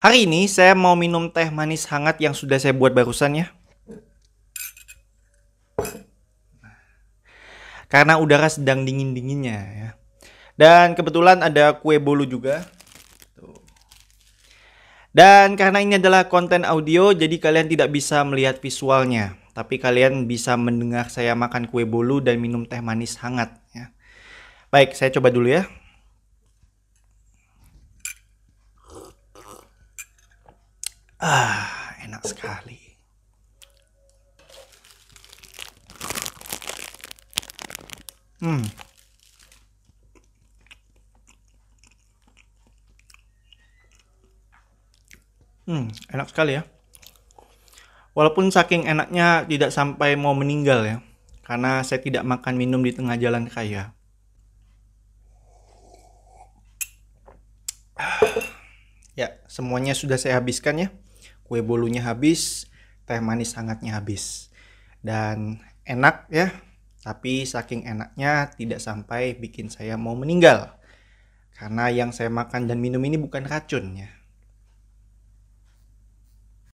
Hari ini saya mau minum teh manis hangat yang sudah saya buat barusan ya. Karena udara sedang dingin-dinginnya ya. Dan kebetulan ada kue bolu juga. Dan karena ini adalah konten audio, jadi kalian tidak bisa melihat visualnya. Tapi kalian bisa mendengar saya makan kue bolu dan minum teh manis hangat ya. Baik, saya coba dulu ya. Ah, enak sekali. Hmm. Hmm, enak sekali ya. Walaupun saking enaknya tidak sampai mau meninggal ya. Karena saya tidak makan minum di tengah jalan kaya. Ya, semuanya sudah saya habiskan ya. Kue bolunya habis, teh manis hangatnya habis. Dan enak ya, tapi saking enaknya tidak sampai bikin saya mau meninggal. Karena yang saya makan dan minum ini bukan racun ya